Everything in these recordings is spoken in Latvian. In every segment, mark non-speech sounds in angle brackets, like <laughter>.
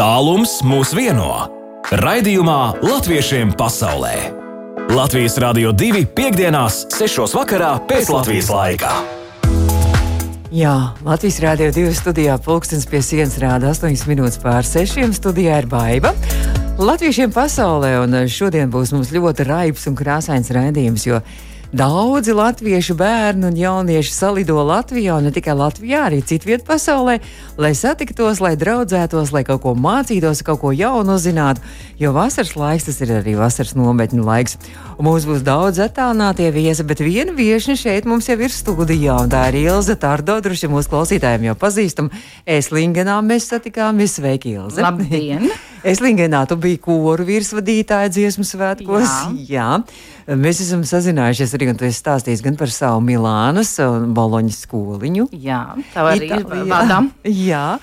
Tālums mūs vieno. Raidījumā Latviešiem pasaulē. Latvijas Rādio 2.5.6. vakarā pēc Latvijas laika. Jā, Latvijas Rādio 2 studijā pulkstenis pie sienas rāda 8 minūtes pār 6. Studijā ir baiva. Latviešiem pasaulē, un šodien būs mums ļoti raibs un krāsains raidījums, jo Daudzi latviešu bērni un jaunieši salido Latvijā, un ne tikai Latvijā, arī citvietā pasaulē, lai satiktos, lai draudzētos, lai kaut ko mācītos, kaut ko jaunu uzzinātu. Jo vasaras laiks tas ir arī vasaras nometņu laiks. Un mums būs daudz attālinātie viesi, bet viena viesne šeit mums jau ir studijā, un tā ir Ilza Tārdo, droši mūsu klausītājiem jau pazīstam. Eslingenā mēs satikāmies. Sveiki, Ilza! Labdien! <laughs> Eslingenā tu biji koru virsvadītāja dziesmu svētkos. Jā. Jā. Mēs esam sazinājušies arī, un tu esi stāstījis gan par savu Milānas un Boloņas skoliņu. Jā, tā arī ir vadām. <laughs> Jā,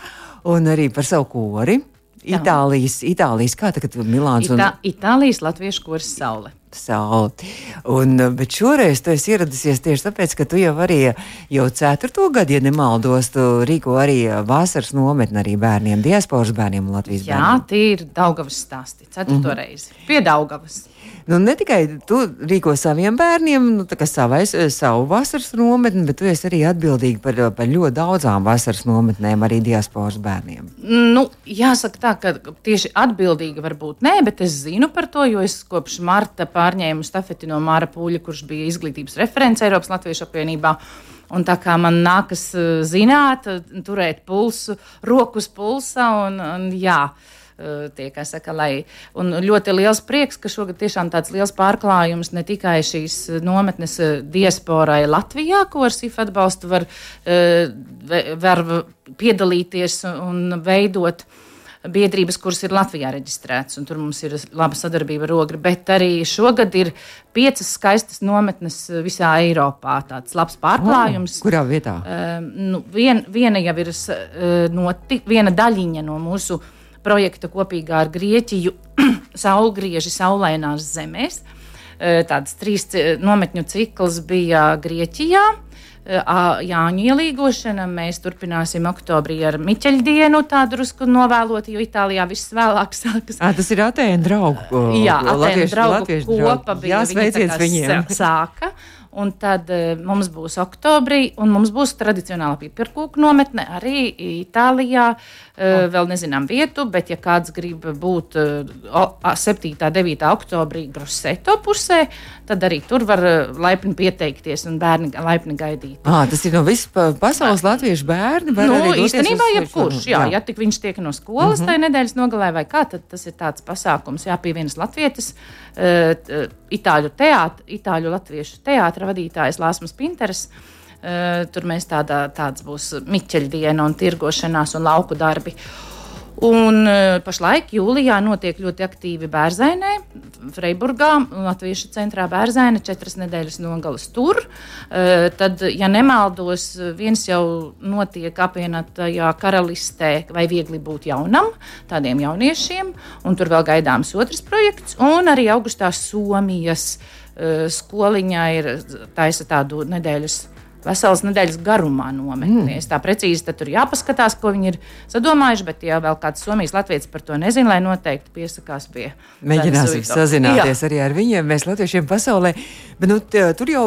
un arī par savu kori. Jā. Itālijas, Itālijas, kā tagad Milāns un... Ita Itālijas latviešu koris Saule. Saule. Un, bet šoreiz tu esi ieradusies tieši tāpēc, ka tu jau arī jau ceturto gadu, ja nemaldos, tu rīko arī vasaras nometni arī bērniem, diasporas bērniem un Latvijas Jā, bērniem. Jā, tie ir Daugavas stāsti, ceturto mm -hmm. reizi. Pie Daugavas. Nu, ne tikai tu rīko saviem bērniem, nu, savais, savu vasaras nometni, bet tu esi arī atbildīga par, par ļoti daudzām vasaras nometnēm, arī diasporas bērniem. Nu, jāsaka tā, ka tieši atbildīga varbūt nē, bet es zinu par to, jo es kopš marta pārņēmu stafeti no Māra Pūļa, kurš bija izglītības referents Eiropas Latviešu apvienībā. Un tā kā man nākas zināt, turēt pulsu, rokas pulsā un, un jā. Eh, tie, kā saka, lai. Un ļoti liels prieks, ka šogad tiešām tāds liels pārklājums ne tikai šīs nometnes eh, diasporai Latvijā, ko ar SIF atbalstu var, eh, var piedalīties un veidot biedrības, kuras ir Latvijā reģistrētas, un tur mums ir laba sadarbība ar Ogri. Bet arī šogad ir piecas skaistas nometnes visā Eiropā. Tāds labs pārklājums. Oh, kurā vietā? Uh, nu, vien, viena jau ir uh, noti, viena daļiņa no mūsu projekta kopīgā ar Grieķiju <clears throat> Saulgrieži saulainās zemēs. Tāds trīs nometņu cikls bija Grieķijā. Jāņu ielīgošana. Mēs turpināsim oktobrī ar Miķeļdienu, tādu drusku novēlot, jo Itālijā viss vēlāk <laughs> sākas. À, tas ir Atēna draugu. Jā, Atēna draugu kopa bija. Jā, sveiciens viņiem. Sāka. <laughs> Un tad uh, mums būs oktobrī, un mums būs tradicionāla pipirkūku nometne arī Itālijā. Uh, vēl nezinām vietu, bet, ja kāds grib būt uh, 7. un 9. oktobrī Grosseto pusē, tad arī tur var uh, laipni pieteikties un bērni laipni gaidīt. À, tas ir no visas pasaules latviešu bērni. Nu, īstenībā, jebkurš, jā, jā. ja tik viņš tiek no skolas mm -hmm. tajā nedēļas nogalē vai kā, tad tas ir tāds pasākums, jāpievienas latvietis, uh, itāļu teātris, itāļu latviešu teātris vadītājs Lāsmas Pinteres. Uh, tur mēs tādā, tāds būs miķeļdiena un tirgošanās un lauku darbi. Un uh, pašlaik jūlijā notiek ļoti aktīvi Bērzainē, Freiburgā, Latviešu centrā Bērzaina, četras nedēļas nogalas tur. Uh, tad, ja nemaldos, viens jau notiek apvienotajā karalistē, vai viegli būt jaunam, tādiem jauniešiem, un tur vēl gaidāms otrs projekts, un arī augustā Somijas Eh, skoliņā ir taisa tādu nedēļas veselas nedēļas garumā nometnē. Mm. Tā precīzi tur jāpaskatās, ko viņi ir sadomājuši, bet ja vēl kāds Somijas latviečs par to nezina, lai noteikti piesakās pie. Mēģināsim sazināties Jā. arī ar viņiem, mēs latviešiem pasaulē. Bet, nu, t, tur jau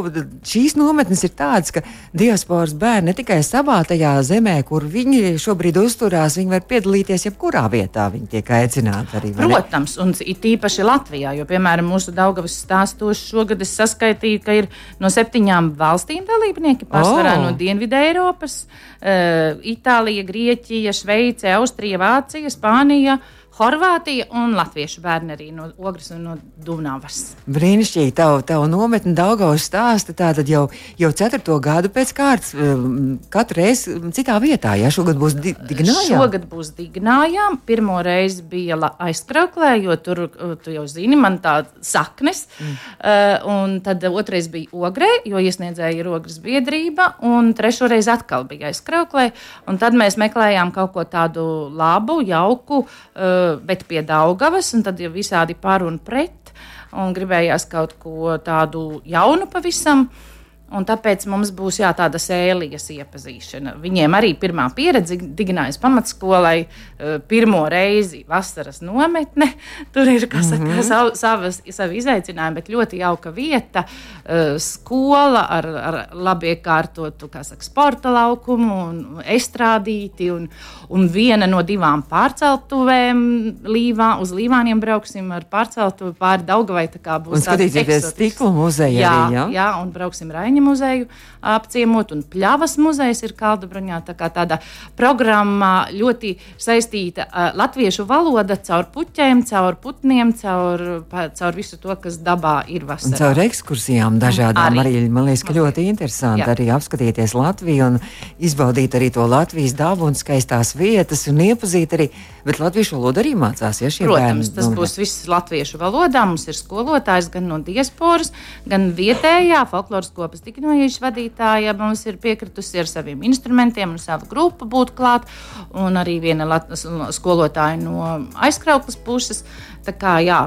šīs nometnes ir tādas, ka diasporas bērni ne tikai savā tajā zemē, kur viņi šobrīd uzturās, viņi var piedalīties jebkurā vietā. Viņi tiek aicināti arī. Protams, un it īpaši Latvijā, jo, piemēram, mūsu Daugavas stāstos šogad es saskaitīju, ka ir no septiņām valstīm dalībnieki pārsvarā oh. no Dienvidē Eiropas, uh, Itālija, Grieķija, Šveice, Austrija, Vācija, Spānija. Horvātija un Latviešu bērni arī no Ogres un no Dunavas. Brīnišķīgi, tavu, tavu nometni Daugavas stāsta tātad jau, jau ceturto gadu pēc kārtas, um, katru reizi citā vietā, ja šogad būs di Dignājā? Šogad būs Dignājā, pirmo reizi bija aizkrauklē, jo tur, uh, tu jau zini, man tā saknes, mm. uh, un tad otrais bija Ogrē, jo iesniedzēja ir Ogres biedrība, un trešoreiz atkal bija aizkrauklē, un tad mēs meklējām kaut ko tādu labu, jauku, uh, bet pie Daugavas, un tad jau visādi par un pret, un gribējās kaut ko tādu jaunu pavisam. Un tāpēc mums būs jā, tāda sēlijas iepazīšana. Viņiem arī pirmā pieredze Diginājas pamatskolai, eh, pirmo reizi vasaras nometne. <laughs> Tur ir saka, mm -hmm. sav, savas, savi izaicinājumi, bet ļoti jauka vieta, eh, skola ar, ar labi iekārtotu saka, sporta laukumu un estrādīti. Un, un viena no divām pārceltuvēm līvā, uz līvāniem brauksim ar pārceltuvi pāri Daugavai. Un skatīties stikla muzeja jā, arī, jā? jā, un brauksim Raņa Kalniņa muzeju apciemot, un Pļavas muzejs ir Kaldabraņā. Tā kā tāda programma ļoti saistīta uh, latviešu valoda caur puķiem, caur putniem, caur, caur visu to, kas dabā ir vasarā. Un caur ekskursijām dažādām arī, arī man liekas, ka ļoti interesanti Jā. arī apskatīties Latviju un izbaudīt arī to Latvijas dabu un skaistās vietas un iepazīt arī, bet latviešu valodu arī mācās, ja šie Protams, bērni. tas būs viss latviešu valodā. Mums ir skolotājs gan no diasporas, gan vietējā folkloras kopas Dignojuša vadītāja mums ir piekritusi ar saviem instrumentiem un savu grupu būt klāt, un arī viena skolotāja no aizkrauklas puses. Tā kā jā,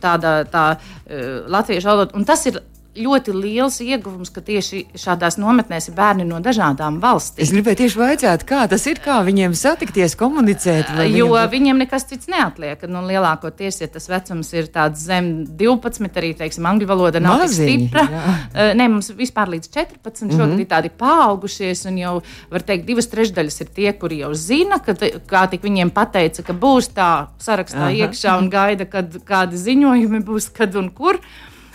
tāda tā, uh, latviešu valoda, un tas ir ļoti liels ieguvums, ka tieši šādās nometnēs ir bērni no dažādām valstīm. Es gribēju tieši vaicāt, kā tas ir, kā viņiem satikties, komunicēt. Jo viņiem... viņiem nekas cits neatliek. Nu, lielākoties, ja tas vecums ir zem 12, arī teiksim, angļu valoda nav Maziņi, stipra. Jā. Nē, mums vispār līdz 14 mm -hmm. šogad ir tādi paaugušies, un jau var teikt, divas trešdaļas ir tie, kuri jau zina, ka kā tik viņiem pateica, ka būs tā sarakstā Aha. iekšā un gaida, kad kādi ziņojumi būs, kad un kur.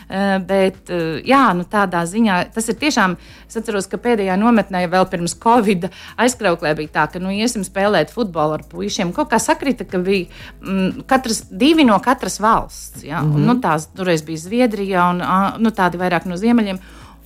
Eh, bet eh, jā, nu, tādā ziņā tas ir tiešām. Es atceros, ka pēdējā nometnē vēl pirms Covid aizkrauklē bija tā, ka nu, iesim spēlēt futbolu ar puišiem. Kaut kā sakrita, ka bija mm, katras, divi no katras valsts. Ja? Mm -hmm. un, nu, tās toreiz bija Zviedrija un nu, tādi vairāk no ziemeļiem.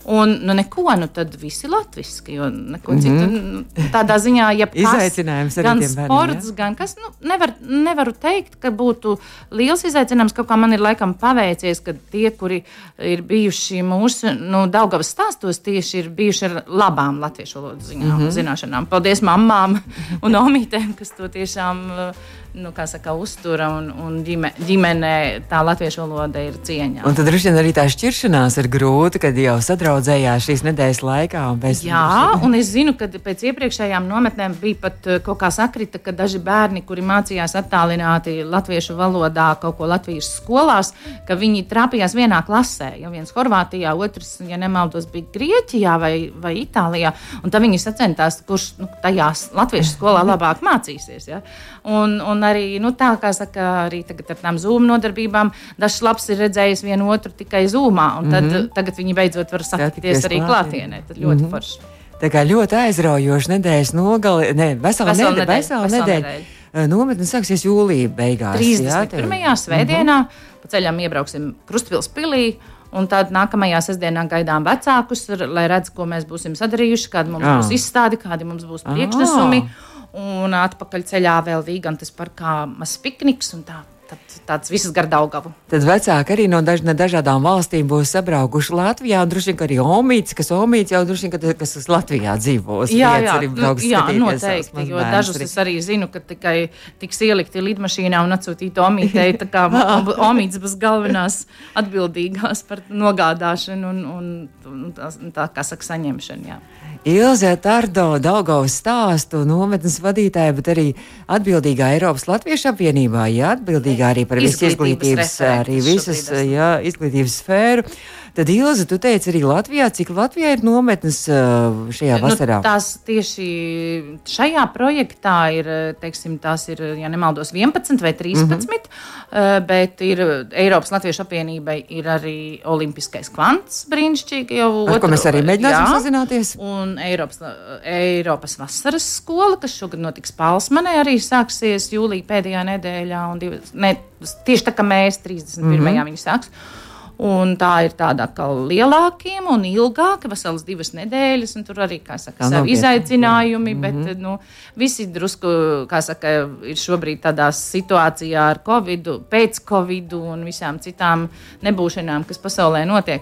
Un nu, neko, nu tad viss ir latviešu. Mm -hmm. Nu, tādā ziņā, ja izaicinājums gan sports, bērniem, gan kas, nu, nevar, nevaru teikt, ka būtu liels izaicinājums. Kaut kā man ir laikam paveicies, ka tie, kuri ir bijuši mūsu nu, Daugavas stāstos, tieši ir bijuši ar labām latviešu valodas mm -hmm. zināšanām. Paldies mamām un omītēm, kas to tiešām. Uh, nu, saka, uztura un, un ģime, ģimenē tā latviešu valoda ir cieņa. Un tad droši vien arī tā šķiršanās ir grūta, kad jau sadraudzējās šīs nedēļas laikā. Bez... Jā, un es zinu, ka pēc iepriekšējām nometnēm bija pat eh, kaut kā sakrita, ka daži bērni, kuri mācījās attālināti latviešu valodā kaut ko latviešu skolās, ka viņi trāpījās vienā klasē. Ja viens Horvātijā, otrs, ja nemaldos, bija Grieķijā vai, vai Itālijā. Un tad viņi sacentās, kurš nu, tajās latviešu skolā labāk mācīsies. Ja? Un, un arī nu, tā, kā saka, arī tagad ar tām zūmu nodarbībām, dažs labs ir redzējis vienu otru tikai zūmā, un tad, mm -hmm. tagad viņi beidzot var satikties arī klātienē. Tad ļoti mm -hmm. forši. Tā kā ļoti aizraujoši nedēļas nogali, ne, vesela, vesela nedēļa. nedēļa, vesela nedēļa. nedēļa. Nometne sāksies jūlijā beigās. 31. Jā, svētdienā mm -hmm. pa ceļam iebrauksim Krustpils pilī. Un tad nākamajā sestdienā gaidām vecākus, lai redzētu, ko mēs būsim sadarījuši, kāda mums ah. būs izstāde, kādi mums būs priekšnesumi. Ah un atpakaļ ceļā vēl Vīgantas parkā mazs pikniks un tā. Tad, tāds visas gar Daugavu. Tad vecāki arī no daž, dažādām valstīm būs sabraukuši Latvijā, un droši vien arī Omīts, kas Omīts jau droši vien, kas Latvijā dzīvos. Jā, jā, nu, jā noteikti, jo dažus arī. es arī zinu, ka tikai tiks ielikti lidmašīnā un atsūtīti Omītei, tā kā <laughs> Omīts būs galvenās atbildīgās par nogādāšanu un, un, un tā, tā kā saka, saņemšanu. Jā. Ilze Tardo, Daugaus stāstu nometnes vadītāja, bet arī atbildīgā Eiropas Latviešu apvienībā, jā, atbildīgā arī par visu izglītības, arī visas, jā, izglītības sfēru. Tad, Ilza, tu teici arī Latvijā, cik Latvijā ir nometnes šajā nu, vasarā? Nu, tās tieši šajā projektā ir, teiksim, tās ir, ja nemaldos, 11 vai 13, mm -hmm. bet ir Eiropas Latviešu apvienībai ir arī Olimpiskais kvants brīnišķīgi jau. Ar otru, ko mēs arī mēģināsim jā, sazināties. Un Eiropas, Eiropas vasaras skola, kas šogad notiks Palsmanē, arī sāksies jūlija pēdējā nedēļā. Divas, ne, tieši tā kā mēs 31. Mm -hmm. viņi sāks. Un tā ir tāda kā lielākiem un ilgāka, veselas divas nedēļas. Tur arī saka, savi izaicinājumi, bet mm -hmm. nu, visi drusku saka, ir šobrīd tādā situācijā ar Covid, pēc Covid un visām citām nebūšanām, kas pasaulē notiek.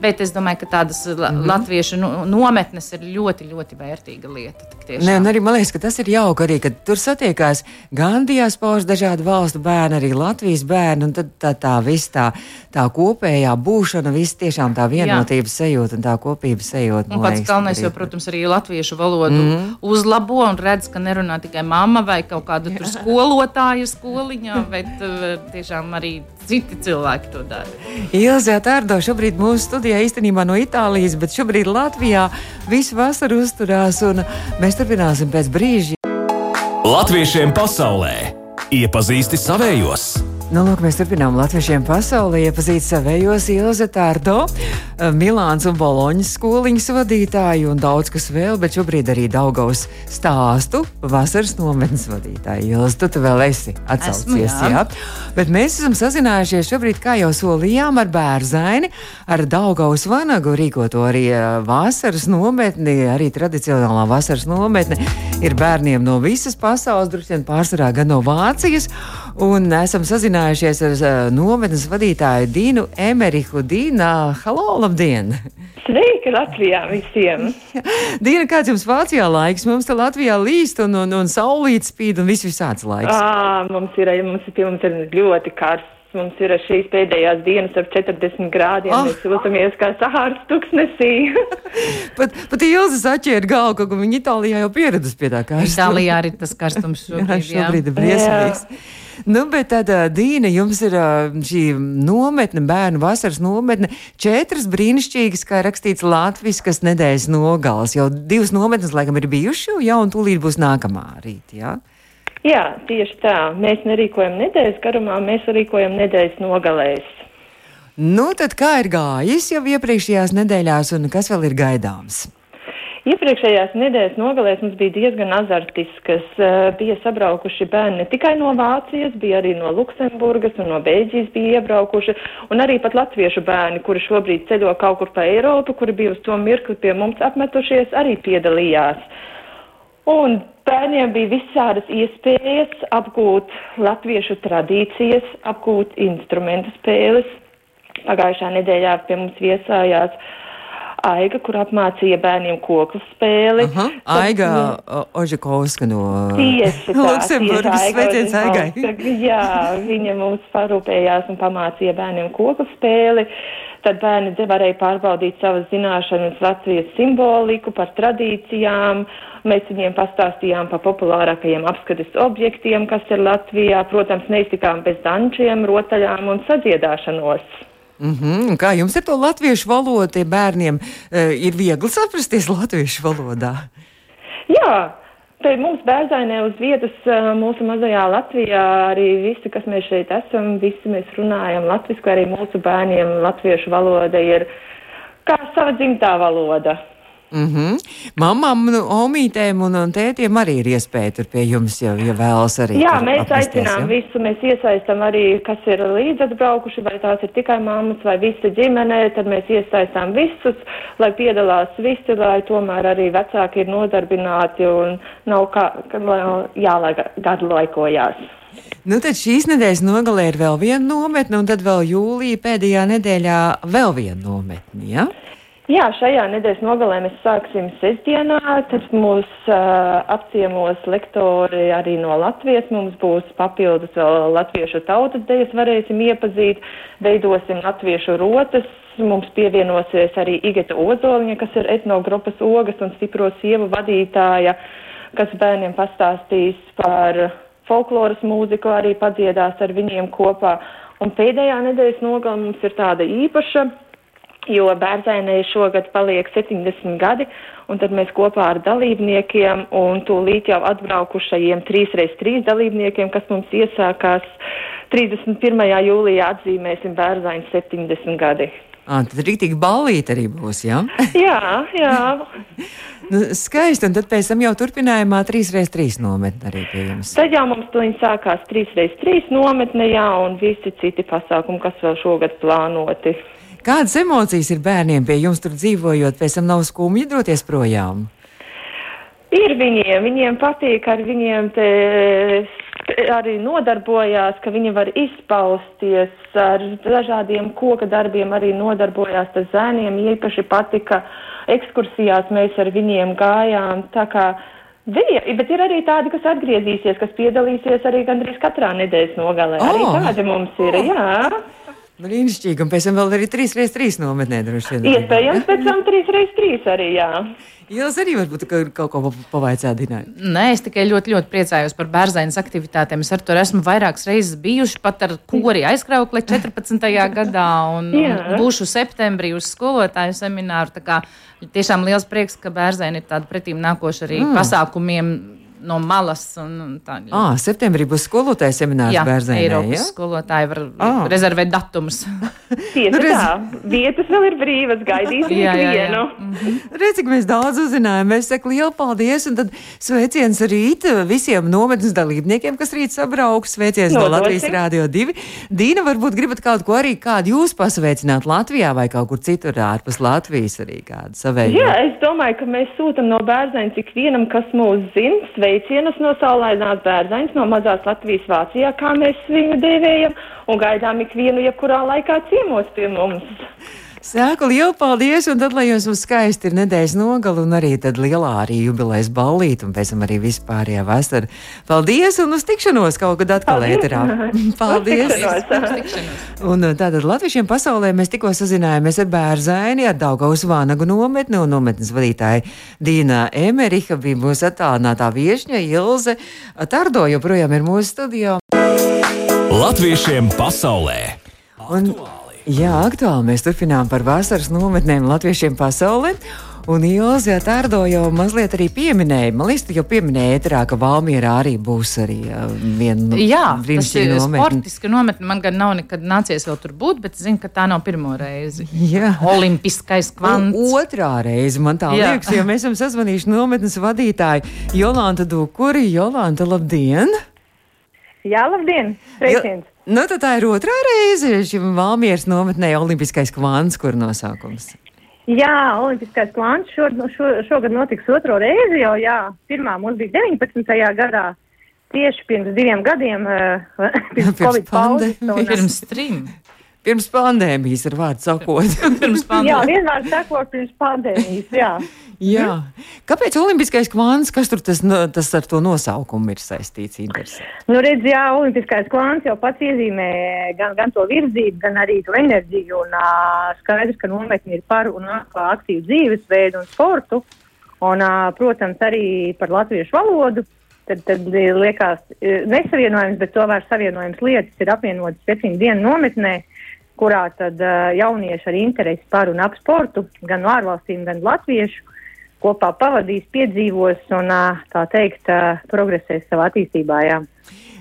Bet es domāju, ka tādas mm -hmm. latviešu nometnes ir ļoti, ļoti vērtīga lieta. Nē, un arī man liekas, ka tas ir jauki arī, kad tur satiekās gan diasporas dažādu valstu bērni, arī Latvijas bērni, tad tā, tā viss tā, tā kopējā būšana, viss tiešām tā vienotības Jā. sajūta un tā kopības sajūta. Un pats galvenais, jo, protams, arī latviešu valodu mm -hmm. uzlabo un redz, ka nerunā tikai mamma vai kaut kāda skolotāja skoliņā, bet uh, tiešām arī citi cilvēki to dara. Ilzē Tārdo šobrīd mūsu studijā īstenībā no Itālijas, bet šobrīd Latvijā visu vasaru uzturās un mēs turpināsim pēc brīža. Latviešiem pasaulē iepazīsti savējos! Nu, lūk, mēs turpinām latviešiem pasaulē iepazīt savējos Ilze Tārdo, eh, Milāns un Boloņas skoliņas vadītāju un daudz kas vēl, bet šobrīd arī Daugaus stāstu vasaras nometnes vadītāju. Ilze, tu, tu vēl esi atsaucies, Esmu, jā. jā. Bet mēs esam sazinājušies šobrīd, kā jau solījām, ar bērzaini, ar Daugaus vanagu rīkoto arī eh, vasaras nometni, arī tradicionālā vasaras nometne ir bērniem no visas pasaules, vien pārsvarā gan no Vācijas, un esam sazinājušies ar uh, nometnes vadītāju Dīnu Emerihu. Dīna, halo, labdien! Sveiki Latvijā visiem! <laughs> Dīna, kāds jums Vācijā laiks? Mums te Latvijā līst un, un, un saulīt spīd un viss visāds laiks. À, mums ir, mums ir, mums ir ļoti karsts. Mums ir šīs pēdējās dienas ar 40 grādiem. Oh. Mēs jūtamies kā Sahāras tuksnesī. <laughs> pat pat Ilza saķēra galvu, ka viņa Itālijā jau pieradusi pie tā karstuma. Itālijā arī tas karstums šobrīd, jā, šobrīd ir briesmīgs. Nu, bet tad, Dīna, jums ir šī nometne, bērnu vasaras nometne, četras brīnišķīgas, kā rakstīts Latvijas nedēļas nogales. Jau divas nometnes, laikam, ir bijušas, jau un tūlīt būs nākamā rīt. Ja? Jā, tieši tā. Mēs nerīkojam nedēļas garumā, mēs rīkojam nedēļas nogalēs. Nu, tad kā ir gājis jau iepriekšējās nedēļās, un kas vēl ir gaidāms? Iepriekšējās nedēļas nogalēs mums bija diezgan azartiskas. Eh, bija sabraukuši bērni ne tikai no Vācijas, bija arī no Luksemburgas un no Beļģijas bija iebraukuši, un arī pat latviešu bērni, kuri šobrīd ceļo kaut kur pa Eiropu, kuri bija uz to mirkli pie mums apmetušies, arī piedalījās. Un bērniem bija visādas iespējas apgūt latviešu tradīcijas, apgūt instrumentu spēles. Pagājušā nedēļā pie mums viesājās uh, Aiga, kur apmācīja bērniem koku spēli. Aha, Aiga Ožakovska no <laughs> Luksemburgas. Sveiciens Aigai. Jā, viņa mums parūpējās un pamācīja bērniem koku spēli. Tad bērni varēja pārbaudīt savas zināšanas Latvijas simboliku, par tradīcijām. Mēs viņiem pastāstījām par populārākajiem apskates objektiem, kas ir Latvijā. Protams, neiztikām bez dančiem, rotaļām un sadziedāšanos. Mm -hmm. Kā jums ar to latviešu valodu bērniem uh, ir viegli saprasties <laughs> latviešu valodā? Jā, Te mums bērzainē uz vietas, mūsu mazajā Latvijā, arī visi, kas mēs šeit esam, visi mēs runājam latvisku, arī mūsu bērniem latviešu valoda ir kā sava dzimtā valoda. Mm -hmm. Mamām, nu, omītēm un, un tētiem arī ir iespēja tur pie jums, ja, ja vēlas arī. Jā, mēs apmesties, aicinām ja? visu, mēs iesaistam arī, kas ir līdz atbraukuši, vai tās ir tikai mammas vai visa ģimene, tad mēs iesaistām visus, lai piedalās visi, lai tomēr arī vecāki ir nodarbināti un nav kā, jāgadu laikojās. Nu, tad šīs nedēļas nogalē ir vēl viena nometne, un tad vēl jūlija pēdējā nedēļā vēl viena nometne. Ja? Jā, šajā nedēļas nogalē mēs sāksim sestdienā, tad mūs uh, apciemos lektori arī no Latvijas, mums būs papildus vēl latviešu tautas dejas, varēsim iepazīt, veidosim latviešu rotas, mums pievienosies arī Igeta Ozoliņa, kas ir etnogrupas ogas un stipro sievu vadītāja, kas bērniem pastāstīs par folkloras mūziku, arī padziedās ar viņiem kopā. Un pēdējā nedēļas nogala mums ir tāda īpaša jo bērzainai šogad paliek 70 gadi, un tad mēs kopā ar dalībniekiem un tūlīt jau atbraukušajiem 3x3 dalībniekiem, kas mums iesākās 31. jūlijā atzīmēsim bērzainu 70 gadi. À, tad rītīgi ballīt arī būs, jā? <laughs> jā, jā. <laughs> nu, skaisti, un tad pēc tam jau turpinājumā 3x3 nometne arī pie jums. Tad jau mums tuliņ sākās 3x3 nometne, jā, un visi citi pasākumi, kas vēl šogad plānoti. Kādas emocijas ir bērniem pie jums tur dzīvojot, pēc tam nav skumji doties projām? Ir viņiem, viņiem patīk ar viņiem te arī nodarbojās, ka viņi var izpausties ar dažādiem koka darbiem, arī nodarbojās ar zēniem. Īpaši patika ekskursijās mēs ar viņiem gājām. Bija, bet ir arī tādi, kas atgriezīsies, kas piedalīsies arī gandrīz katrā nedēļas nogalē. Oh. Arī tādi mums ir, jā. Brīnišķīgi, un pēc tam vēl arī 3x3 nometnē droši vien. Iespējams, pēc tam 3x3 arī, jā. Jūs arī varbūt kaut ko pavaicāt, Dina. Nē, es tikai ļoti, ļoti priecājos par bērzainas aktivitātēm. Es ar to esmu vairākas reizes bijuši, pat ar kori aizkraukli 14. <laughs> gadā, un, un būšu septembrī uz skolotāju semināru. Tā kā tiešām liels prieks, ka bērzaini ir tāda pretīm nākoša arī mm. pasākumiem no malas. Un, un tā, ah, septembrī būs skolotāja seminārs jā, Bērzenē. Eiropas ja? skolotāji var ah. rezervēt datumus. <laughs> Tieši nu, tā. Vietas vēl ir brīvas, gaidīsim jā, jā, jā. vienu. Mm -hmm. Redz, cik mēs daudz uzzinājām. Mēs sakām lielu paldies un tad sveiciens rīt visiem nometnes dalībniekiem, kas rīt sabrauks. Sveiciens no, no Latvijas Rādio 2. Dīna, varbūt gribat kaut ko arī kādu jūs pasveicināt Latvijā vai kaut kur citur ārpus Latvijas arī kādu savēju? Jā, es domāju, ka mēs sūtam no bērniem ikvienam, kas mūs zina sveicienus no saulainās bērzaņas no mazās Latvijas Vācijā, kā mēs viņu dēvējam, un gaidām ikvienu jebkurā laikā ciemos pie mums. Sēku lielu paldies, un tad, lai jums skaisti ir nedēļas nogala, un arī tad lielā arī jubilejas ballīte, un pēc tam arī vispārējā vasara. Paldies, un uz tikšanos kaut kad atkal ēterā. <laughs> Paldies! un uh, tātad latviešiem pasaulē mēs tikko sazinājāmies ar bērzaini, ar Daugaus Vānagu nometni, un nometnes vadītāja Dīna Emeriha bija mūsu attālinātā viešņa Ilze Tardo, joprojām ir mūsu studijā. Latviešiem pasaulē! Un, Jā, aktuāli mēs turpinām par vasaras nometnēm latviešiem pasaulē. Un Ilze Tārdo jau mazliet arī pieminēja, man liekas, jau pieminēja ēterā, ka Valmierā arī būs arī viena Jā, brīnišķīga nometne. Sportiska nometne man gan nav nekad nācies vēl tur būt, bet zinu, ka tā nav pirmo reizi. Jā. Olimpiskais kvants. U otrā reize man tā Jā. liekas, jo mēs esam sazvanījuši nometnes vadītāju Jolanta Dukuri. Jolanta, labdien! Jā, labdien! Sveiciens! Nu, tā ir otrā reize šim Valmieras nometnē Olimpiskais kvants, kur nosaukums. Jā, Olimpiskais kvants šo, šo, šogad notiks otro reizi jau, jā. Pirmā mums bija 19. gadā, tieši pirms diviem gadiem, uh, <laughs> pirms, pirms Covid pauzes. Un, pirms trim. Pirms pandēmijas, ar vārdu sakot. <laughs> Jā, vienmēr sakot, pirms pandēmijas. Jā. <laughs> jā. Kāpēc Olimpiskais kvants, kas tur tas, tas ar to nosaukumu ir saistīts? Nu, redz, jā, Olimpiskais kvants jau pats iezīmē gan, gan to virzību, gan arī to enerģiju. Un uh, skaidrs, ka nometni ir par un par aktīvu dzīvesveidu un sportu. Un, uh, protams, arī par latviešu valodu. Tad, tad liekas nesavienojams, bet tomēr savienojams lietas ir apvienotas septiņu dienu nometnē. Kurā tad uh, jaunieši ar interesi par un ap sportu, gan no ārvalstīm, gan latviešu, kopā pavadīs, piedzīvos un, uh, tā teikt, uh, progresēs savā attīstībā. Jā.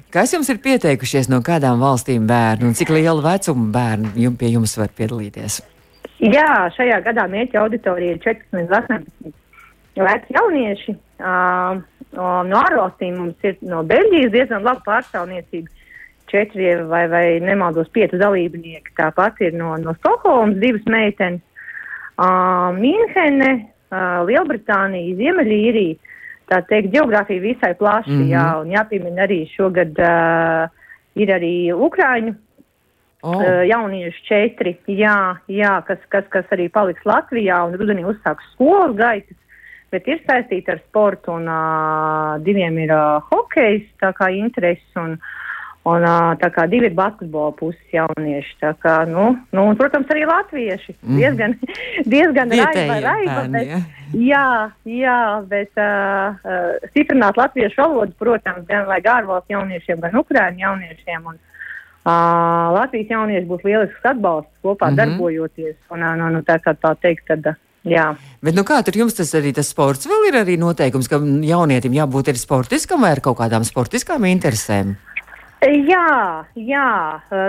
Kas jums ir pieteikušies no kādām valstīm bērnu un cik liela vecuma bērnu jums pie jums var piedalīties? Jā, šajā gadā mērķa auditorija ir 14 līdz 18 veci jaunieši. Uh, no ārvalstīm mums ir no Beļģijas diezgan laba pārstāvniecība četri vai, vai nemaldos pieci dalībnieki. Tāpat ir no, no Stokholmas divas meitenes, uh, Mīnhene, uh, Lielbritānija, Ziemeļīrija. Tā teikt, geogrāfija visai plaša, mm -hmm. jā, un jāpiemina arī šogad uh, ir arī Ukraiņu oh. jaunieši četri, jā, jā kas, kas, kas arī paliks Latvijā un rudenī uzsāks skolu gaitas, bet ir saistīti ar sportu un uh, diviem ir uh, hokejs, tā kā interesi un uh, Un, tā kā divi ir basketbola puses jaunieši. Kā, nu, nu, un, protams, arī latvieši. Mm. Diezgan, <laughs> diezgan raiba, raiba. Bet, ja. Jā, jā, bet uh, stiprināt latviešu valodu, protams, gan lai ārvalstu jauniešiem, gan ukrāņu jauniešiem. Un, uh, Latvijas jaunieši būs lielisks atbalsts kopā mm -hmm. darbojoties. Un, uh, nu, nu, tā kā tā teikt, tad. Jā. Bet nu, kā tur jums tas arī tas sports vēl ir arī noteikums, ka jaunietim jābūt ir sportiskam vai ar kaut kādām sportiskām interesēm? Jā, jā,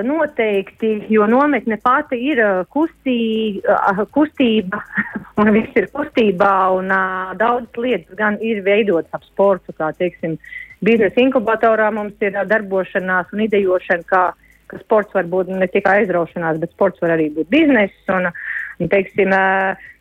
noteikti, jo nometne pati ir kustī, kustība, <laughs> un viss ir kustībā, un daudz lietas gan ir veidotas ap sportu, kā, teiksim, biznesa inkubatorā mums ir darbošanās un idejošana, kā, ka sports var būt ne tikai aizraušanās, bet sports var arī būt bizness, un, un teiksim,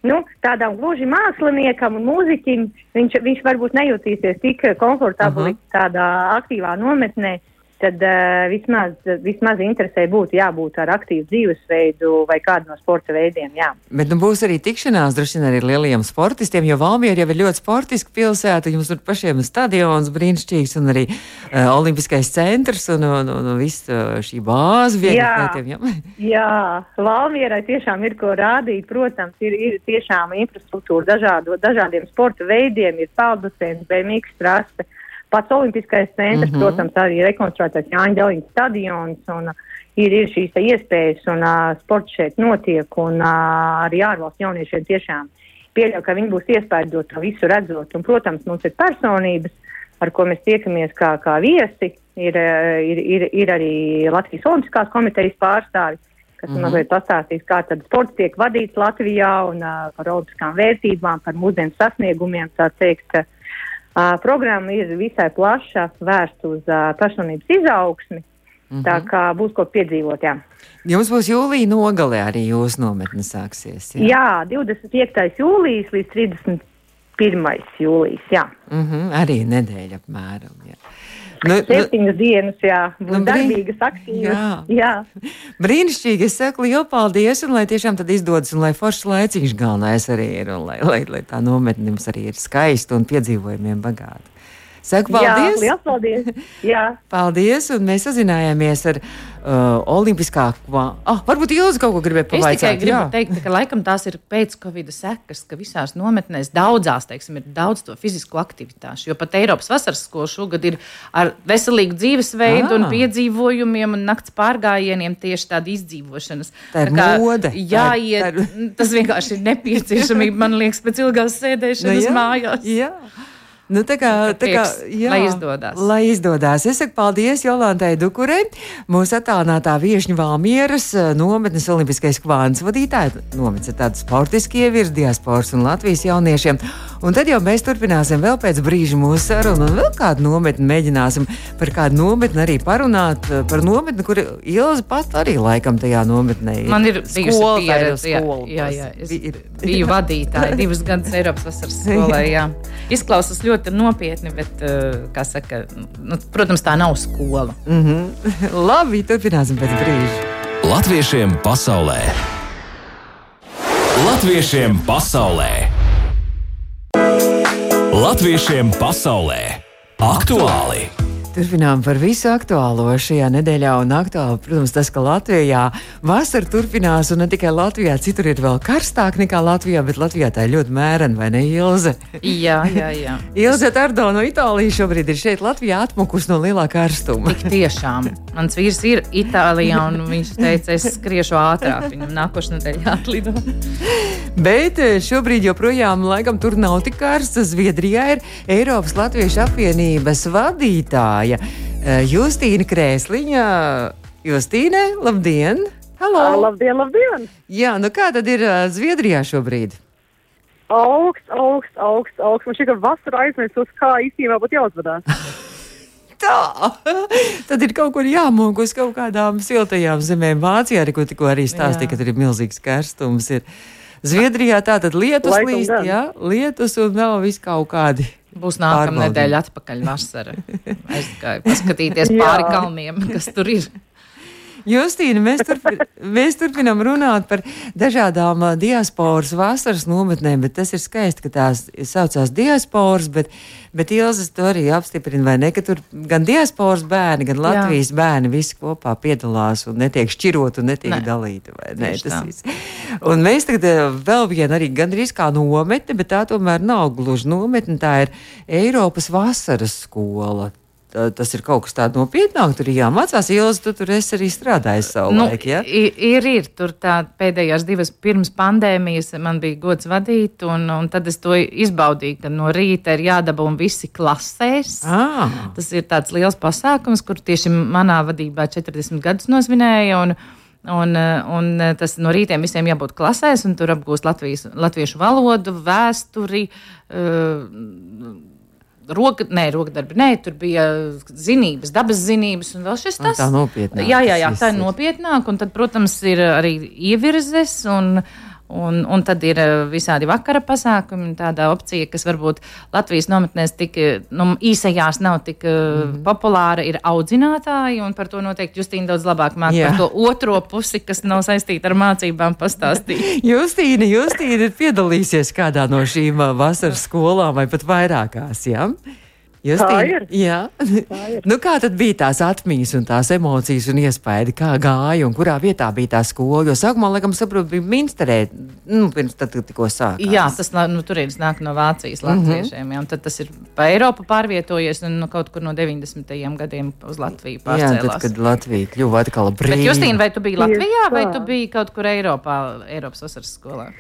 nu, tādam gluži māksliniekam un mūziķim viņš, viņš varbūt nejutīsies tik komfortabli uh -huh. tādā aktīvā nometnē, tad uh, vismaz, vismaz interesē būtu jābūt ar aktīvu dzīvesveidu vai kādu no sporta veidiem. Jā. Bet nu, būs arī tikšanās droši vien arī ar lielajiem sportistiem, jo Valmiera jau ir ļoti sportiska pilsēta. Jums tur pašiem ir stadions brīnišķīgs un arī uh, olimpiskais centrs un, un, un, un viss uh, šī bāze viegli. Jā, <laughs> jā Valmierai tiešām ir ko rādīt. Protams, ir, ir tiešām infrastruktūra dažādo, dažādiem sporta veidiem, ir peldbaseins, BMX trase. Uh, Pats Olimpiskais centrs, mm -hmm. protams, arī rekonstruētais Jāņa Deliņa stadions. Un, Ir, ir šīs iespējas, un uh, sports šeit notiek, un uh, arī ārvalstu jauniešiem tiešām pieļauju, ka viņi būs iespējami to visu redzot. Un, protams, mums ir personības, ar ko mēs tiekamies kā, kā viesi. Ir, ir, ir, ir arī Latvijas Olimpiskās komitejas pārstāvi, kas mm -hmm. mazliet pastāstīs, kā tad sports tiek vadīts Latvijā un uh, par olimpiskām vērtībām, par mūsdienu sasniegumiem. Tā teikt, uh, Uh, programma ir visai plaša, vērsta uz uh, personības izaugsmi. Mm -hmm. Tā kā būs ko piedzīvot. Jā. Jums būs jūlijā nogalē arī jūsu nometne sāksies. Jā, jā 25. jūlijas līdz 31. jūlijas. Jā. Mm -hmm, arī nedēļa apmēram. Jā. Nu, nu, Septiņas nu, dienas, jā, nu, darbīgas, aktīvas. Jā. jā. Brīnišķīgi, es saku lielu paldies, un lai tiešām tad izdodas, un lai foršs laiciņš galvenais arī ir, un lai, lai, lai tā nometne jums arī ir skaista un piedzīvojumiem bagāta. Saku paldies! Jā, paldies! <laughs> Jā. paldies, un mēs sazinājāmies ar uh, Olimpiskā kvā. Ah, varbūt Ilza kaut ko gribēja pavaicāt. Es tikai gribu jā. teikt, ka laikam tās ir pēc Covid sekas, ka visās nometnēs daudzās, teiksim, ir daudz to fizisko aktivitāšu, jo pat Eiropas vasaras skola šogad ir ar veselīgu dzīvesveidu ah. un piedzīvojumiem un nakts pārgājieniem tieši tāda izdzīvošanas. Tā ir tā kā, mode. Jā, tā ir, tā ir... tas vienkārši ir nepieciešamība, man liekas, pēc ilgās sēdēšanas no, jā, mājās. Jā. Nu, tā kā, tā kā, jā, lai izdodas. Lai izdodas. Es saku paldies Jolantai Dukurei, mūsu attālinātā viešņu Valmieras eh, nometnes Olimpiskais kvāns vadītāja. Nometnes ir tāda sportiski ievirza diasporas un Latvijas jauniešiem. Un tad jau mēs turpināsim vēl pēc brīža mūsu sarunu un vēl kādu nometni mēģināsim par kādu nometni arī parunāt. Eh, par nometni, kur Ilza pat arī laikam tajā nometnē ir. Man ir bijusi pieredze, jā, jā, jā. Es biju vadītāja divus gadus Eiropas vasaras skolē, <laughs> jā. Izklausās ļoti ļoti nopietni, bet, uh, saka, nu, protams, tā nav skola. Mm -hmm. <laughs> Labi, turpināsim pēc brīža. Latviešiem pasaulē! Latviešiem pasaulē! Latviešiem pasaulē! Aktuāli! Turpinām par visu aktuālo šajā nedēļā. Un aktuāli, protams, tas, ka Latvijā vasara turpinās, un ne tikai Latvijā, citur ir vēl karstāk nekā Latvijā, bet Latvijā tā ir ļoti mērena, vai ne, Ilze? Jā, jā, jā. <laughs> Ilze Tardo no Itālijas šobrīd ir šeit Latvijā atmukus no lielā karstuma. Tik tiešām. Mans vīrs ir Itālijā, un viņš teica, es skriešu ātrāk. Viņam nākošais nedēļa jāatlido. <laughs> bet eh, šobrīd joprojām laikam tur nav tik karsts. Zviedrijā ir Eiropas Latviešu apvienības vadītāja vadītāja eh, Justīna Krēsliņa. Justīne, labdien! Halo! Labdien, labdien! Jā, nu kā tad ir uh, Zviedrijā šobrīd? Augsts, augsts, augsts, augsts. Man šķiet, ka vasarā aizmirst, kā īstenībā būtu jāuzvedās. <laughs> Tā! <laughs> Tad ir kaut kur jāmūg uz kaut kādām siltajām zemēm. Vācijā arī, ko tikko arī stāstīja, ka tur ir milzīgs karstums. Ir. Zviedrijā tā tad lietus Laikam līst, gan. jā, lietus un vēl vis kaut kādi Būs nākamā nedēļa atpakaļ vasara. Aizgāju paskatīties pāri kalniem, kas tur ir. Justīna, mēs, turpin, mēs turpinām runāt par dažādām uh, diasporas vasaras nometnēm, bet tas ir skaisti, ka tās saucās diasporas, bet, bet Ilzas to arī apstiprina, vai ne, ka tur gan diasporas bērni, gan Latvijas Jā. bērni visi kopā piedalās un netiek šķirot un netiek ne. dalīti, vai ne? Tieši tas viss. Un mēs tagad uh, vēl vienu arī gandrīz kā nometni, bet tā tomēr nav gluži nometni, tā ir Eiropas vasaras skola tas ir kaut kas tāds nopietnāks. Tur ir jāmācās, jo tu tur esi arī strādājis savu nu, laiku. Ja? Ir, ir, tur tā pēdējās divas pirms pandēmijas man bija gods vadīt, un, un tad es to izbaudīju, ka no rīta ir jādabūna visi klasēs. Ah. Tas ir tāds liels pasākums, kur tieši manā vadībā 40 gadus nosvinēja. Un, Un, un tas no rītiem visiem jābūt klasēs, un tur apgūst Latvijas, latviešu valodu, vēsturi, uh, roka, nē, rokdarbi, nē, tur bija zinības, dabas zinības un vēl šis tas. Tā nopietnāk. Jā, jā, jā, tā ir nopietnāk, un tad, protams, ir arī ievirzes un, Un, un tad ir eh, visādi vakara pasākumi, tāda opcija, kas varbūt Latvijas nometnēs tik nu, īsajās nav tik mm. populāra, ir audzinātāji, un par to noteikti Justīna daudz labāk māca par to otro pusi, kas nav saistīta ar mācībām pastāstīt. <laughs> Justīna, Justīna ir piedalīsies kādā no šīm vasaras skolām vai pat vairākās? Ja? Justīna, tā ir. Jā, tā ir. <laughs> nu, kā tad bija tās atmiņas un tās emocijas un iespaidi, kā gāja un kurā vietā bija tā skola? Jo sākumā, laikam, saprotu, bija Minsterē, nu, pirms tad tikko sākās. Jā, tas nu, turienes nāk no Vācijas mhm. latviešiem, mm -hmm. jā, un tad tas ir pa Eiropu pārvietojies un nu, kaut kur no 90. gadiem uz Latviju pārcēlās. Jā, tad, kad Latvija kļuva atkal brīva. Bet, Justīna, vai tu biji Latvijā vai tu biji kaut kur Eiropā, Eiropas vasaras skolā?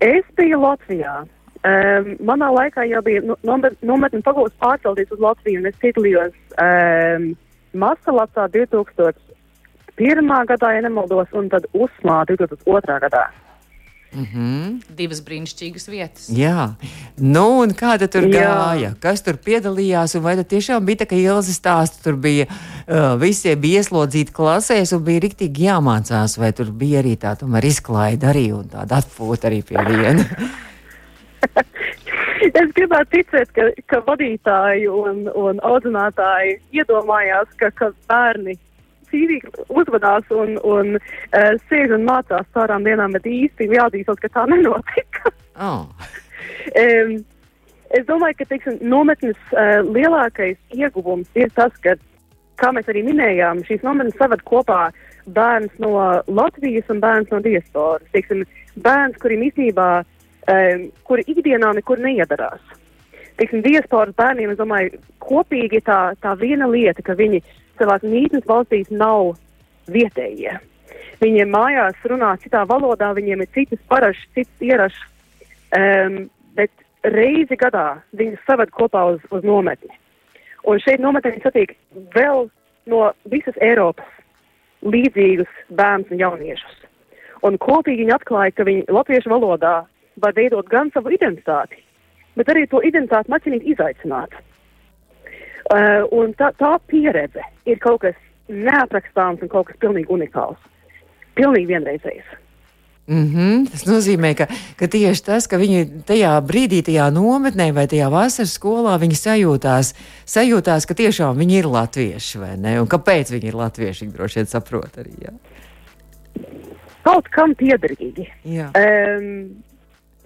Es biju Latvijā. Um, manā laikā jau bija nu, nometne pagūst pārcelties uz Latviju, un es piedalījos um, Masalacā 2001. gadā, ja nemaldos, un tad Usmā 2002. gadā. Mm -hmm. Divas brīnišķīgas vietas. Jā, nu, un kāda tur Jā. gāja? Kas tur piedalījās? Vai tas tiešām bija tā, ka Ilza stāsta, tur bija uh, visi bija ieslodzīti klasēs un bija riktīgi jāmācās, vai tur bija arī tā, tomēr izklaida arī un tāda atpūta arī pie viena? <laughs> <laughs> es gribētu ticēt, ka, ka vadītāji un, un audzinātāji iedomājās, ka, ka bērni cīvīgi uzvedās un, un uh, sēž un mācās tādām dienām, bet īsti jāatzīstot, ka tā <laughs> nenotika. oh. um, es domāju, ka teiksim, nometnes uh, lielākais ieguvums ir tas, ka, kā mēs arī minējām, šīs nometnes saved kopā bērns no Latvijas un bērns no diasporas. Teiksim, bērns, kuriem īstenībā uh, um, kuri ikdienā nekur neiedarās. Teiksim, diasporas bērniem, es domāju, kopīgi tā, tā viena lieta, ka viņi savās mītnes valstīs nav vietējie. Viņiem mājās runā citā valodā, viņiem ir citas parašas, citas ierašas, um, bet reizi gadā viņi saved kopā uz, uz nometni. Un šeit nometnē satiek vēl no visas Eiropas līdzīgus bērnus un jauniešus. Un kopīgi viņi atklāja, ka viņi latviešu valodā var veidot gan savu identitāti, bet arī to identitāti maķinīt izaicināt. Uh, un tā, tā pieredze ir kaut kas neaprakstāms un kaut kas pilnīgi unikāls. Pilnīgi vienreizējs. Mm -hmm. Tas nozīmē, ka, ka tieši tas, ka viņi tajā brīdī, tajā nometnē vai tajā vasaras skolā, viņi sajūtās, sajūtās ka tiešām viņi ir latvieši, vai ne? Un kāpēc viņi ir latvieši, viņi droši vien saprot arī. Jā. Kaut kam piederīgi. Um,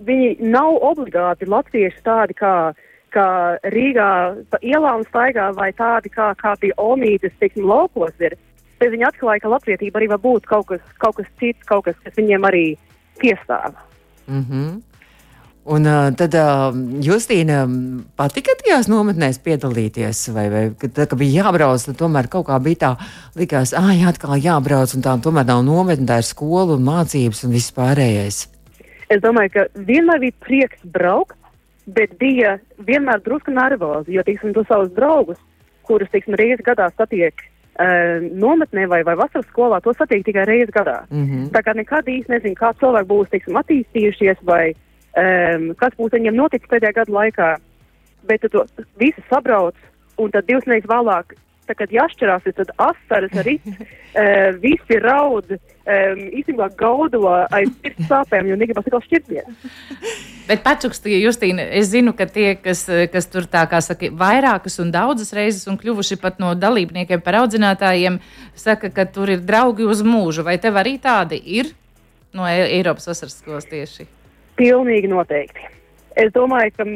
viņi nav obligāti latvieši tādi kā, kā Rīgā pa ielām staigā vai tādi kā, kā pie Omītes, teiksim, laukos ir. Tad viņi atklāja, ka latvietība arī var būt kaut kas, kaut kas cits, kaut kas, kas viņiem arī piestāv. Mm -hmm. Un uh, tad uh, Justīna patika tajās nometnēs piedalīties, vai, vai tad, kad bija jābrauc, tad tomēr kaut kā bija tā, likās, ah, jā, atkal jābrauc, un tā tomēr nav nometne, tā ir skola un mācības un viss pārējais. Es domāju, ka vienmēr bija prieks braukt, bet bija vienmēr drusku nervozi, jo, teiksim, tu savus draugus, kurus, teiksim, reizi gadā satiek uh, nometnē vai, vai vasaras skolā, to satiek tikai reizi gadā. Mm -hmm. Tā kā nekad īsti nezinu, kā cilvēki būs, teiksim, attīstījušies vai um, kas būs viņiem noticis pēdējā gada laikā. Bet tu to visu sabrauc, un tad divas nedēļas vēlāk tā, kad jāšķirās, tad asaras arī uh, <laughs> visi raud, um, īstenībā gaudo aiz sirds sāpēm, jo negribas atkal šķirties. <laughs> Bet pačukstī, Justīna, es zinu, ka tie, kas, kas tur tā kā saka, vairākas un daudzas reizes un kļuvuši pat no dalībniekiem par audzinātājiem, saka, ka tur ir draugi uz mūžu. Vai tev arī tādi ir no e Eiropas vasaras skolas tieši? Pilnīgi noteikti. Es domāju, ka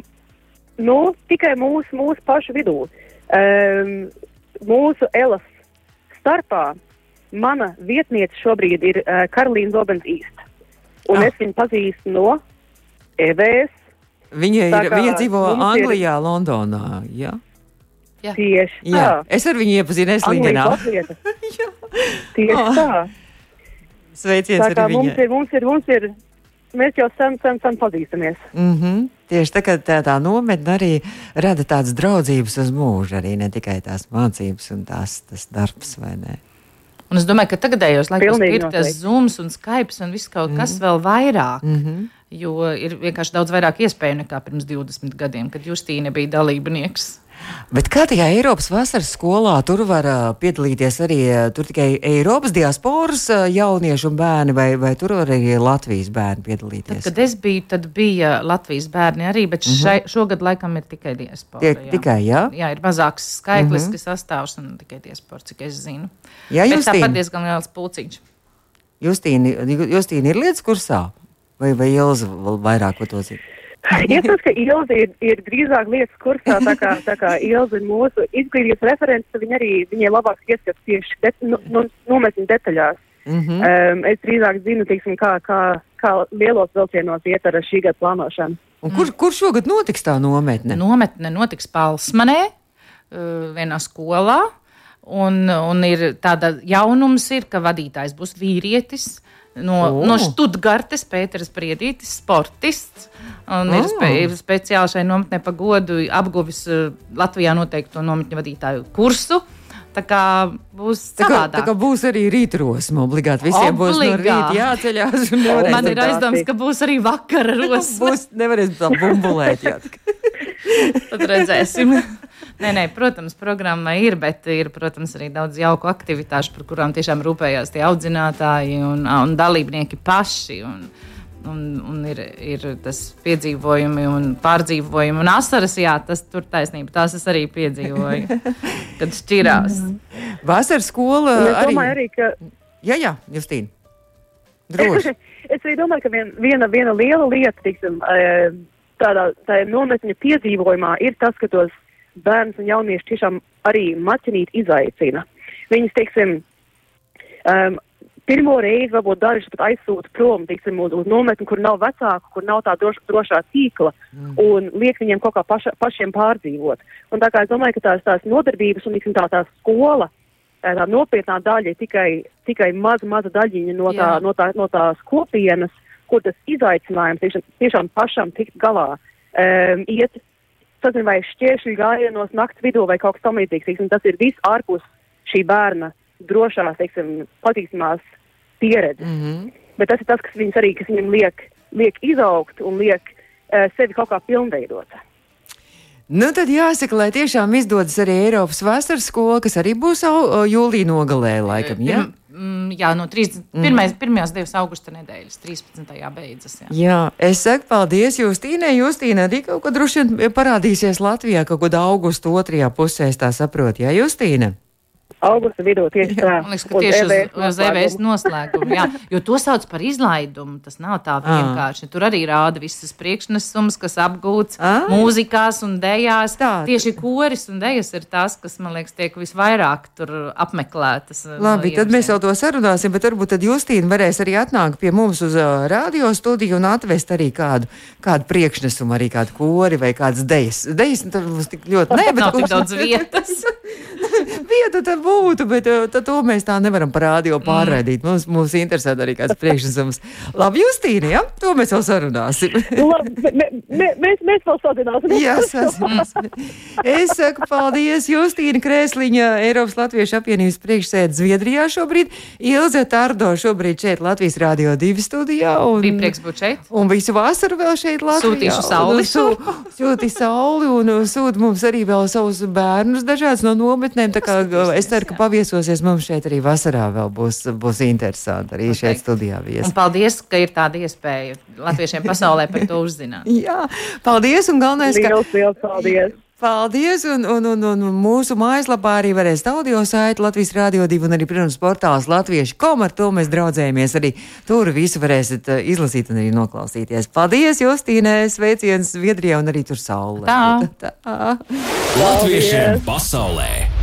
nu, tikai mūsu, mūsu pašu vidū. Um, mūsu elas starpā mana vietniece šobrīd ir uh, Karolīna Zobens īsta. Un ah. es viņu pazīstu no EVS. Viņa, ir, viņa dzīvo Anglijā, ir... Londonā. Ja? Jā. Tieši tā. Jā. Es ar viņu iepazinu Eslingenā. <laughs> Tieši oh. tā. Sveiciens tā arī viņai. Mums ir, mums ir, mums ir mēs jau sen, sen, sen pazīstamies. Mm -hmm. Tieši tā, tā, tā nometne arī rada tādas draudzības uz mūžu, arī ne tikai tās mācības un tās, tas darbs, vai ne? Un es domāju, ka tagadējos laikos ir tas zooms un skype un viss kaut kas mm -hmm. vēl vairāk. Mm -hmm. Jo ir vienkārši daudz vairāk iespēju nekā pirms 20 gadiem, kad Justīna bija dalībnieks. Bet kā tajā Eiropas vasaras skolā tur var piedalīties arī tur tikai Eiropas diasporas jaunieši un bērni, vai, vai tur var arī Latvijas bērni piedalīties? Tad, kad es biju, tad bija Latvijas bērni arī, bet šai, šogad laikam ir tikai diaspora. Tie, jā. tikai, jā? Jā, ir mazāks skaitlis, kas sastāvs un tikai diaspora, cik es zinu. Jā, Justīna. tāpat diezgan liels pulciņš. Justīna, Justīna ir lietas kursā? Vai, vai Ilza vēl vairāk par to zina? <laughs> Iespējams, ka Ilza ir, ir drīzāk lietas kursā, tā kā, tā kā Ilza ir mūsu izglītības referents, tad viņa arī viņai labāk ieskats tieši det, nu, nu, nometņu detaļās. Mm -hmm. Um, es drīzāk zinu, teiksim, kā, kā, kā lielos vilcienos iet ar šī gada plānošanu. Un kur, kur šogad notiks tā nometne? Nometne notiks Palsmanē, uh, vienā skolā. Un, un ir tāda jaunums, ir, ka vadītājs būs vīrietis. No, oh. no Stuttgartes, Pēters Priedītis, sportists. Un ir Oh. spe, ir speciāli šai nometnē pa godu apguvis uh, Latvijā noteikto nometņu vadītāju kursu. Tā kā būs Tā kā, tā kā būs arī rītrosme, obligāti visiem būs no rīta jāceļās. Man ir aizdoms, ka būs arī vakara <laughs> rosme. Būs, nevarēs tā bumbulēt. <laughs> Tad redzēsim. Nē, nē, protams, programma ir, bet ir, protams, arī daudz jauku aktivitāšu, par kurām tiešām rūpējās tie audzinātāji un, un dalībnieki paši. Un, un, un ir, ir tas piedzīvojumi un pārdzīvojumi un asaras, jā, tas tur taisnība. Tās es arī piedzīvoju, <laughs> kad šķirās. Vasaras skola es arī. domāju arī, ka Jā, jā, Justīna. Droši. <laughs> es arī domāju, ka vien, viena, viena liela lieta, tiksim, eh, tādā, tādā nometņa piedzīvojumā ir tas, ka tos bērns un jaunieši tiešām arī maķinīt izaicina. Viņus, teiksim, um, pirmo reizi varbūt dažus pat aizsūta prom, teiksim, uz, uz nometni, kur nav vecāku, kur nav tā droš, drošā tīkla, mm. un liek viņiem kaut kā paša, pašiem pārdzīvot. Un tā kā es domāju, ka tās, tās nodarbības un, teiksim, tā, tā skola, tā, tā nopietnā daļa ir tikai, tikai maza, maza daļiņa no, tā, Jā. no, tā, no tās kopienas, kur tas izaicinājums tiešām, tiešām pašam tikt galā. Um, iet, sazin, vai šķēršļu gājienos nakts vidū vai kaut kas tamlīdzīgs. Tas ir viss ārpus šī bērna drošās, teiksim, patīkamās pieredzes. Mm -hmm. Bet tas ir tas, kas, viņus arī, kas viņam liek, liek izaugt un liek uh, sevi kaut kā pilnveidot. Nu, tad jāsaka, lai tiešām izdodas arī Eiropas vasaras skola, kas arī būs au, jūlija nogalē, laikam. Jā, Pirm, mm, jā no 30, pirmais, pirmajās divas augusta nedēļas, 13. beidzas. Jā. jā es saku paldies Justīnai. Justīna arī kaut kad droši vien parādīsies Latvijā kaut kad augusta otrajā pusē, es tā saprotu. Jā, Justīna. Augusta vidū tieši tā. Man liekas, ka tieši uz, uz EVS noslēgumu, jā, jo to sauc par izlaidumu. Tas nav tā vienkārši. Tur arī rāda visas priekšnesums, kas apgūts Ā. mūzikās un dejās. Tā. Tieši koris un dejas ir tas, kas, man liekas, tiek visvairāk tur apmeklētas. uh, Labi, no tad mēs jau to sarunāsim, bet varbūt tad Justīna varēs arī atnākt pie mums uz uh, radio studiju un atvest arī kādu, kādu priekšnesumu, arī kādu kori vai kādas dejas. Dejas nu, tad mums tik ļoti <laughs> ne, bet Nav tik daudz vietas. <laughs> Vieta tad būtu, bet uh, tad to mēs tā nevaram par radio pārraidīt. Mums, mums interesē arī kāds priekšnesums. Labi, Justīna, ja? To mēs vēl sarunāsim. Labi, mē, mē, mēs, mēs vēl sadināsim. Jā, sasprāst. Es saku paldies Justīna Krēsliņa, Eiropas Latviešu apvienības priekšsēdē Zviedrijā šobrīd. Ilze Tardo šobrīd šeit Latvijas Rādio 2 studijā. Un, Bija prieks būt šeit. Un visu vasaru vēl šeit Latvijā. Sūtīšu sauli. Sū, sūti sauli un sūta mums arī vēl savus bērnus dažādas no nometnēm. Tā kā es ceru, ka paviesosies mums šeit arī vasarā vēl būs, būs interesanti arī šeit Noteikti. studijā viesi. Un paldies, ka ir tāda iespēja latviešiem pasaulē par to uzzināt. <laughs> Jā, paldies un galvenais, ka. Liels, liels paldies! Paldies! Un, un, un, un mūsu mājaslapā arī varēs audio saiti Latvijas Rādio 2 un arī, protams, portāls Latviešu kom. Ar to mēs draudzējamies arī. Tur visu varēsiet uh, izlasīt un arī noklausīties. Paldies, Justīnē! Sveiciens Zviedrijā un arī tur saulē. Tā. Tā. Latviešiem pasaulē!